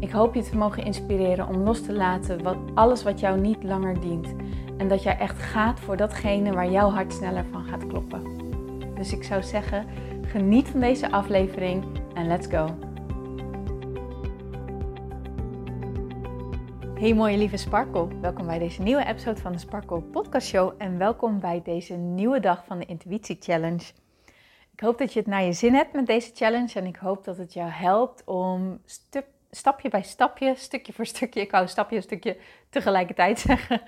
Ik hoop je te mogen inspireren om los te laten wat alles wat jou niet langer dient. En dat jij echt gaat voor datgene waar jouw hart sneller van gaat kloppen. Dus ik zou zeggen, geniet van deze aflevering en let's go. Hey mooie lieve Sparkle, welkom bij deze nieuwe episode van de Sparkle Podcast Show en welkom bij deze nieuwe dag van de Intuïtie Challenge. Ik hoop dat je het naar je zin hebt met deze challenge en ik hoop dat het jou helpt om stuk stapje bij stapje, stukje voor stukje, ik hou stapje, stukje tegelijkertijd zeggen.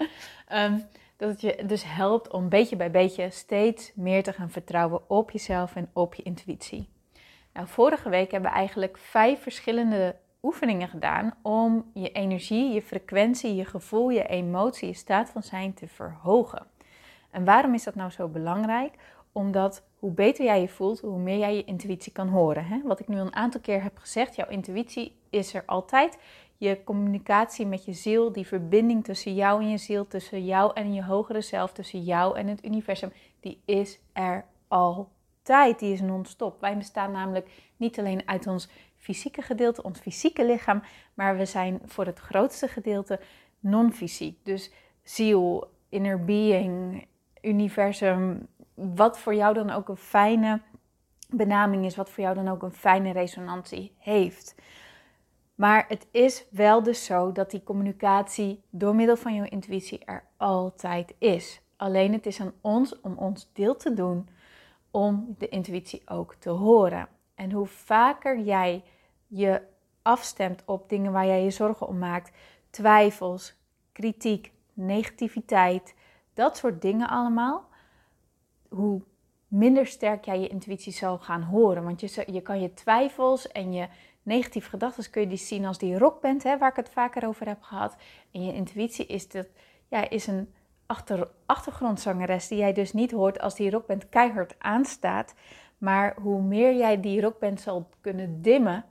Ehm, dat het je dus helpt om beetje bij beetje steeds meer te gaan vertrouwen op jezelf en op je intuïtie. Nou, vorige week hebben we eigenlijk vijf verschillende oefeningen gedaan om je energie, je frequentie, je gevoel, je emotie, je staat van zijn te verhogen. En waarom is dat nou zo belangrijk? Omdat hoe beter jij je voelt, hoe meer jij je intuïtie kan horen. Hè? Wat ik nu een aantal keer heb gezegd, jouw intuïtie is er altijd. Je communicatie met je ziel, die verbinding tussen jou en je ziel, tussen jou en je hogere zelf, tussen jou en het universum, die is er altijd. Die is non-stop. Wij bestaan namelijk niet alleen uit ons fysieke gedeelte, ons fysieke lichaam, maar we zijn voor het grootste gedeelte non-fysiek. Dus ziel, inner being, universum, wat voor jou dan ook een fijne benaming is, wat voor jou dan ook een fijne resonantie heeft. Maar het is wel dus zo dat die communicatie door middel van jouw intuïtie er altijd is. Alleen het is aan ons om ons deel te doen om de intuïtie ook te horen. En hoe vaker jij je afstemt op dingen waar jij je zorgen om maakt, twijfels, kritiek, negativiteit, dat soort dingen allemaal, hoe minder sterk jij je intuïtie zal gaan horen. Want je, je kan je twijfels en je negatieve gedachten kun je die zien als die rockband, hè, waar ik het vaker over heb gehad. En je intuïtie is, dat, ja, is een achter, achtergrondzangeres die jij dus niet hoort als die rockband keihard aanstaat. Maar hoe meer jij die rockband zal kunnen dimmen,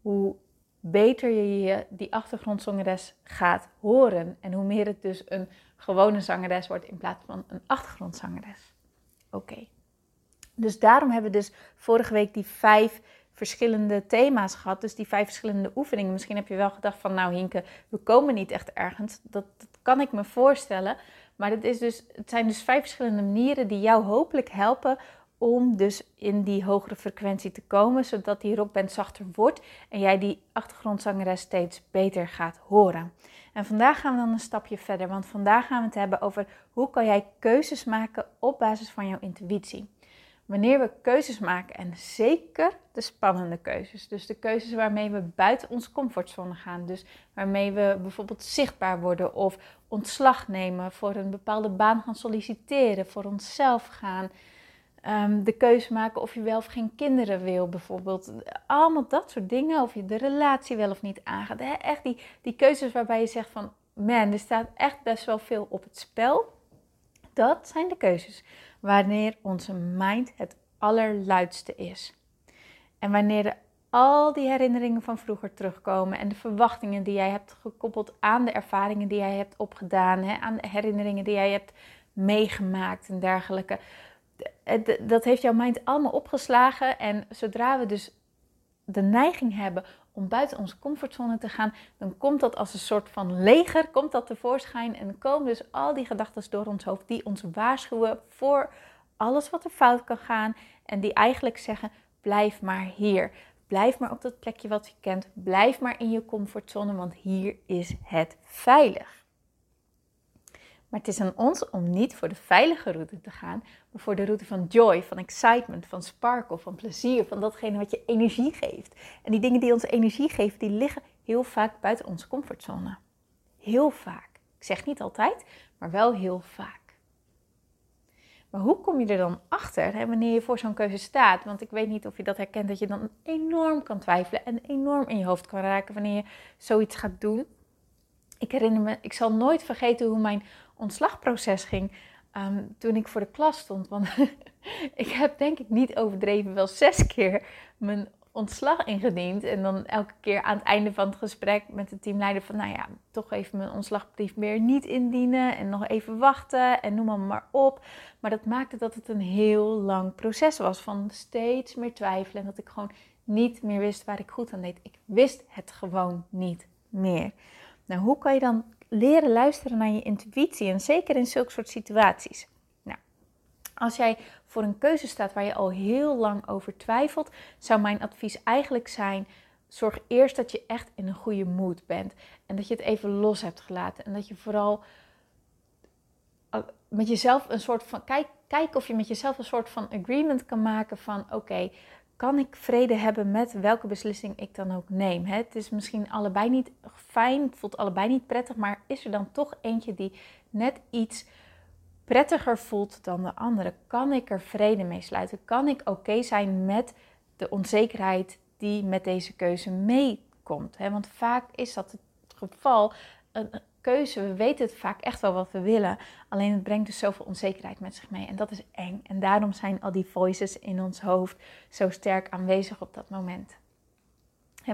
hoe beter je die achtergrondzangeres gaat horen. En hoe meer het dus een gewone zangeres wordt in plaats van een achtergrondzangeres. Oké. Dus daarom hebben we dus vorige week die vijf verschillende thema's gehad. Dus die vijf verschillende oefeningen. Misschien heb je wel gedacht van nou Hinke, we komen niet echt ergens. Dat, dat kan ik me voorstellen. Maar het, is dus, het zijn dus vijf verschillende manieren die jou hopelijk helpen om dus in die hogere frequentie te komen, zodat die rockband zachter wordt en jij die achtergrondzangeres steeds beter gaat horen. En vandaag gaan we dan een stapje verder, want vandaag gaan we het hebben over hoe kan jij keuzes maken op basis van jouw intuïtie. Wanneer we keuzes maken, en zeker de spannende keuzes, dus de keuzes waarmee we buiten onze comfortzone gaan, dus waarmee we bijvoorbeeld zichtbaar worden of ontslag nemen, voor een bepaalde baan gaan solliciteren, voor onszelf gaan, ehm, de keuze maken of je wel of geen kinderen wil, bijvoorbeeld. Allemaal dat soort dingen, of je de relatie wel of niet aangaat. Echt die, die keuzes waarbij je zegt van, man, er staat echt best wel veel op het spel. Dat zijn de keuzes wanneer onze mind het allerluidste is. En wanneer al die herinneringen van vroeger terugkomen en de verwachtingen die jij hebt gekoppeld aan de ervaringen die jij hebt opgedaan, aan de herinneringen die jij hebt meegemaakt en dergelijke. Dat heeft jouw mind allemaal opgeslagen. En zodra we dus de neiging hebben om buiten onze comfortzone te gaan, dan komt dat als een soort van leger, komt dat tevoorschijn en dan komen dus al die gedachten door ons hoofd die ons waarschuwen voor alles wat er fout kan gaan en die eigenlijk zeggen, blijf maar hier. Blijf maar op dat plekje wat je kent. Blijf maar in je comfortzone, want hier is het veilig. Maar het is aan ons om niet voor de veilige route te gaan, maar voor de route van joy, van excitement, van sparkle, van plezier, van datgene wat je energie geeft. En die dingen die ons energie geven, die liggen heel vaak buiten onze comfortzone. Heel vaak. Ik zeg niet altijd, maar wel heel vaak. Maar hoe kom je er dan achter hè, wanneer je voor zo'n keuze staat? Want ik weet niet of je dat herkent, dat je dan enorm kan twijfelen en enorm in je hoofd kan raken wanneer je zoiets gaat doen. Ik herinner me, ik zal nooit vergeten hoe mijn ontslagproces ging ehm, toen ik voor de klas stond. Want ik heb denk ik niet overdreven wel zes keer mijn ontslag ingediend. En dan elke keer aan het einde van het gesprek met de teamleider van, nou ja, toch even mijn ontslagbrief meer niet indienen en nog even wachten en noem maar, maar op. Maar dat maakte dat het een heel lang proces was van steeds meer twijfelen en dat ik gewoon niet meer wist waar ik goed aan deed. Ik wist het gewoon niet meer. Nou, hoe kan je dan leren luisteren naar je intuïtie en zeker in zulke soort situaties? Als jij voor een keuze staat waar je al heel lang over twijfelt, zou mijn advies eigenlijk zijn: zorg eerst dat je echt in een goede mood bent en dat je het even los hebt gelaten en dat je vooral eh, met jezelf een soort van kijk, kijk of je met jezelf een soort van agreement kan maken van oké, kan ik vrede hebben met welke beslissing ik dan ook neem. Het is misschien allebei niet fijn, het voelt allebei niet prettig, maar is er dan toch eentje die net iets prettiger voelt dan de andere? Kan ik er vrede mee sluiten? Kan ik oké zijn met de onzekerheid die met deze keuze meekomt? Want vaak is dat het geval. Een we weten het vaak echt wel wat we willen. Alleen het brengt dus zoveel onzekerheid met zich mee. En dat is eng. En daarom zijn al die voices in ons hoofd zo sterk aanwezig op dat moment.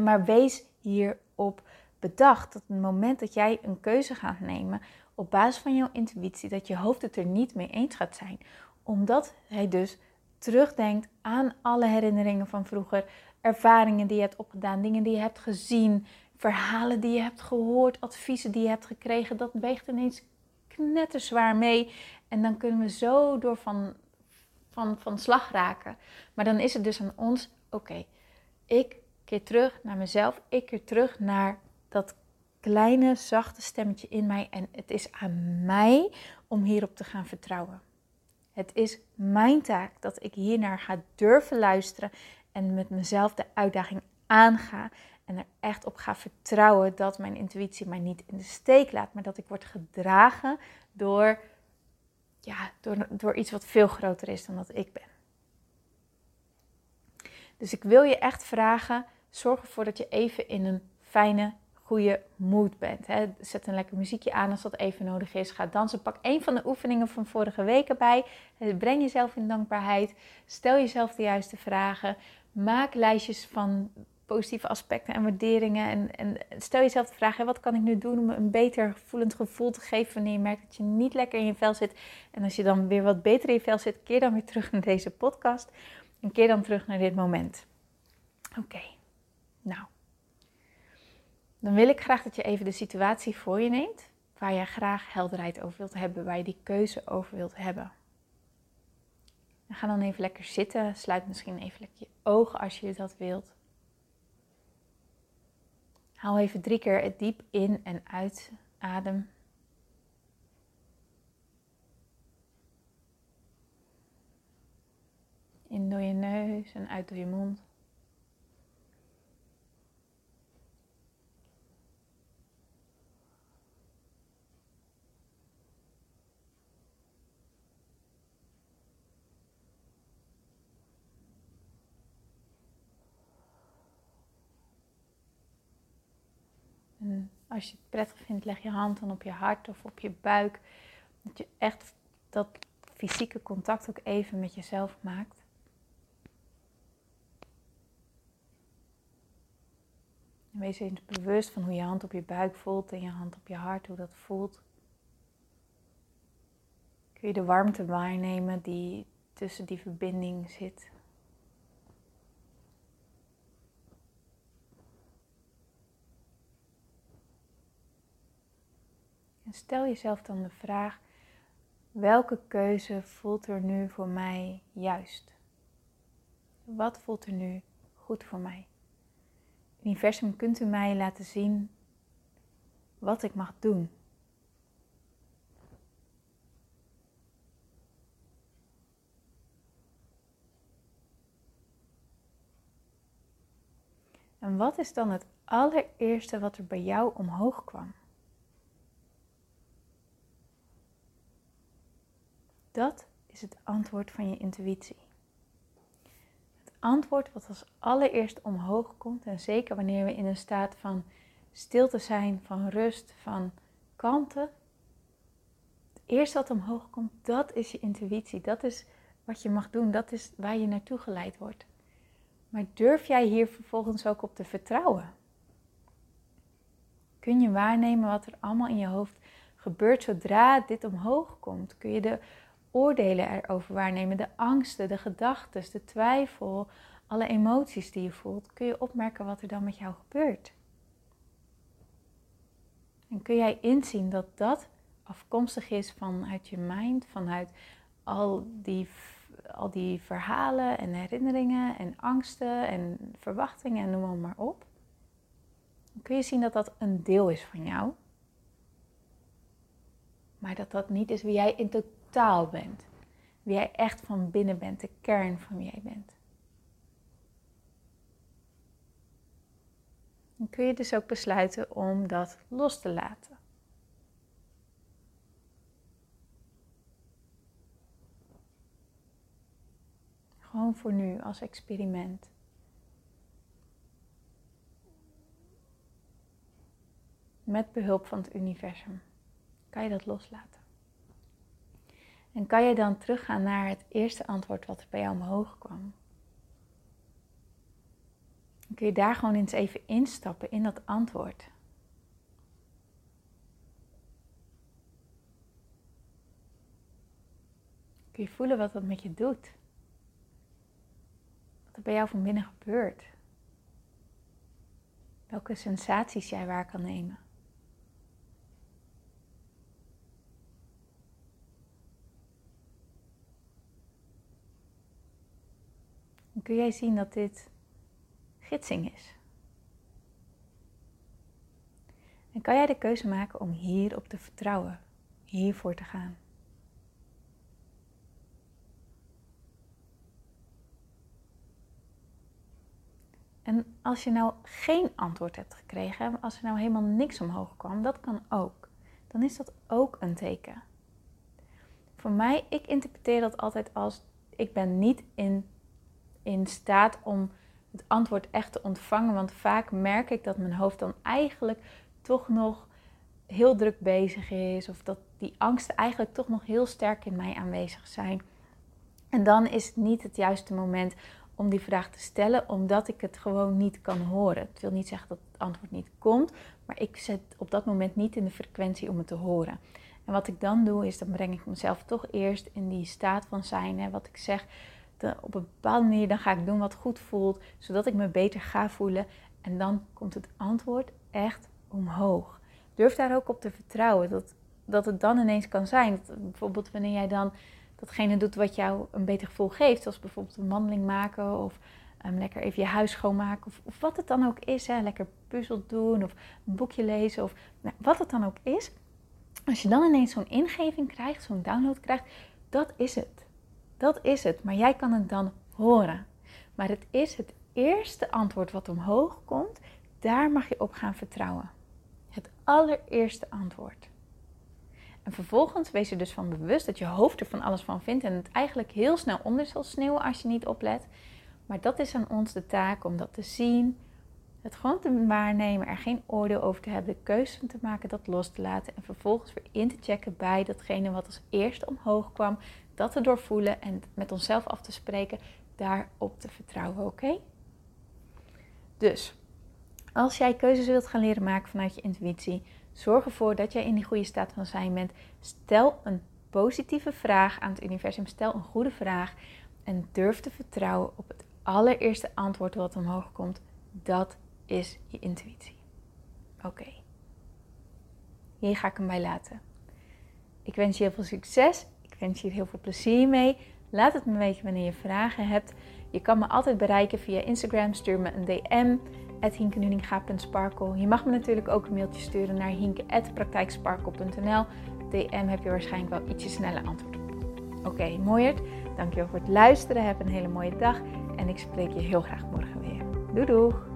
Maar wees hierop bedacht dat het moment dat jij een keuze gaat nemen, op basis van jouw intuïtie dat je hoofd het er niet mee eens gaat zijn. Omdat hij dus terugdenkt aan alle herinneringen van vroeger, ervaringen die je hebt opgedaan, dingen die je hebt gezien, verhalen die je hebt gehoord, adviezen die je hebt gekregen. Dat weegt ineens knetterzwaar mee. En dan kunnen we zo door van, van, van slag raken. Maar dan is het dus aan ons, oké, ik keer terug naar mezelf, ik keer terug naar dat kleine, zachte stemmetje in mij. En het is aan mij om hierop te gaan vertrouwen. Het is mijn taak dat ik hiernaar ga durven luisteren en met mezelf de uitdaging aanga. En er echt op ga vertrouwen dat mijn intuïtie mij niet in de steek laat, maar dat ik word gedragen door, ja, door, door iets wat veel groter is dan dat ik ben. Dus ik wil je echt vragen: zorg ervoor dat je even in een fijne goede moed bent. Hè. Zet een lekker muziekje aan als dat even nodig is. Ga dansen. Pak een van de oefeningen van vorige week erbij. Breng jezelf in dankbaarheid. Stel jezelf de juiste vragen. Maak lijstjes van positieve aspecten en waarderingen. En, en stel jezelf de vraag: hè, wat kan ik nu doen om een beter voelend gevoel te geven wanneer je merkt dat je niet lekker in je vel zit. En als je dan weer wat beter in je vel zit, keer dan weer terug naar deze podcast. En keer dan terug naar dit moment. Oké, nou dan wil ik graag dat je even de situatie voor je neemt waar je graag helderheid over wilt hebben, waar je die keuze over wilt hebben. En ga dan even lekker zitten, sluit misschien even lekker je ogen als je dat wilt. Haal even drie keer het diep in en uit adem. In door je neus en uit door je mond. Als je het prettig vindt, leg je hand dan op je hart of op je buik. Dat je echt dat fysieke contact ook even met jezelf maakt. wees eens bewust van hoe je hand op je buik voelt en je hand op je hart, hoe dat voelt. Kun je de warmte waarnemen die tussen die verbinding zit. En stel jezelf dan de vraag: welke keuze voelt er nu voor mij juist? Wat voelt er nu goed voor mij? Universum, kunt u mij laten zien wat ik mag doen? En wat is dan het allereerste wat er bij jou omhoog kwam? Dat is het antwoord van je intuïtie. Het antwoord wat als allereerst omhoog komt, en zeker wanneer we in een staat van stilte zijn, van rust, van kalmte. Het eerste wat omhoog komt, dat is je intuïtie. Dat is wat je mag doen. Dat is waar je naartoe geleid wordt. Maar durf jij hier vervolgens ook op te vertrouwen? Kun je waarnemen wat er allemaal in je hoofd gebeurt zodra dit omhoog komt? Kun je de oordelen erover waarnemen, de angsten, de gedachten, de twijfel, alle emoties die je voelt? Kun je opmerken wat er dan met jou gebeurt? En kun jij inzien dat dat afkomstig is vanuit je mind, vanuit al die, al die verhalen en herinneringen en angsten en verwachtingen en noem maar op? Dan kun je zien dat dat een deel is van jou. Maar dat dat niet is wie jij in bent. Wie jij echt van binnen bent, de kern van wie jij bent. Dan kun je dus ook besluiten om dat los te laten. Gewoon voor nu als experiment. Met behulp van het universum kan je dat loslaten. En kan je dan teruggaan naar het eerste antwoord wat er bij jou omhoog kwam. Dan kun je daar gewoon eens even instappen in dat antwoord. Kun je voelen wat dat met je doet? Wat er bij jou van binnen gebeurt? Welke sensaties jij waar kan nemen? Kun jij zien dat dit gidsing is. En kan jij de keuze maken om hierop te vertrouwen, hiervoor te gaan. En als je nou geen antwoord hebt gekregen, als er nou helemaal niks omhoog kwam, dat kan ook. Dan is dat ook een teken. Voor mij, ik interpreteer dat altijd als ik ben niet in, in staat om het antwoord echt te ontvangen. Want vaak merk ik dat mijn hoofd dan eigenlijk toch nog heel druk bezig is. Of dat die angsten eigenlijk toch nog heel sterk in mij aanwezig zijn. En dan is het niet het juiste moment om die vraag te stellen, omdat ik het gewoon niet kan horen. Het wil niet zeggen dat het antwoord niet komt, maar ik zet op dat moment niet in de frequentie om het te horen. En wat ik dan doe, is dan breng ik mezelf toch eerst in die staat van zijn. Hè, wat ik zeg, op een bepaalde manier, dan ga ik doen wat goed voelt, zodat ik me beter ga voelen. En dan komt het antwoord echt omhoog. Durf daar ook op te vertrouwen, dat, dat het dan ineens kan zijn. Dat, bijvoorbeeld wanneer jij dan datgene doet wat jou een beter gevoel geeft, zoals bijvoorbeeld een wandeling maken of um, lekker even je huis schoonmaken of, of wat het dan ook is. Hè, lekker puzzel doen of een boekje lezen of nou, wat het dan ook is. Als je dan ineens zo'n ingeving krijgt, zo'n download krijgt, dat is het. Dat is het, maar jij kan het dan horen. Maar het is het eerste antwoord wat omhoog komt, daar mag je op gaan vertrouwen. Het allereerste antwoord. En vervolgens wees je dus van bewust dat je hoofd er van alles van vindt en het eigenlijk heel snel onder zal sneeuwen als je niet oplet. Maar dat is aan ons de taak om dat te zien, het gewoon te waarnemen, er geen oordeel over te hebben, de keuze te maken, dat los te laten en vervolgens weer in te checken bij datgene wat als eerste omhoog kwam, dat te doorvoelen en met onszelf af te spreken, daarop te vertrouwen, oké? Dus, als jij keuzes wilt gaan leren maken vanuit je intuïtie, zorg ervoor dat jij in die goede staat van zijn bent. Stel een positieve vraag aan het universum, stel een goede vraag en durf te vertrouwen op het allereerste antwoord wat omhoog komt. Dat is je intuïtie. Oké. Hier ga ik hem bij laten. Ik wens je heel veel succes ik wens je hier heel veel plezier mee. Laat het me weten wanneer je vragen hebt. Je kan me altijd bereiken via Instagram. Stuur me een DM. hinkenuninga.sparkle. Je mag me natuurlijk ook een mailtje sturen naar hinke.praktijksparkle.nl. DM heb je waarschijnlijk wel ietsje sneller antwoord op. Oké, okay, mooierd. Dankjewel voor het luisteren. Heb een hele mooie dag. En ik spreek je heel graag morgen weer. Doei!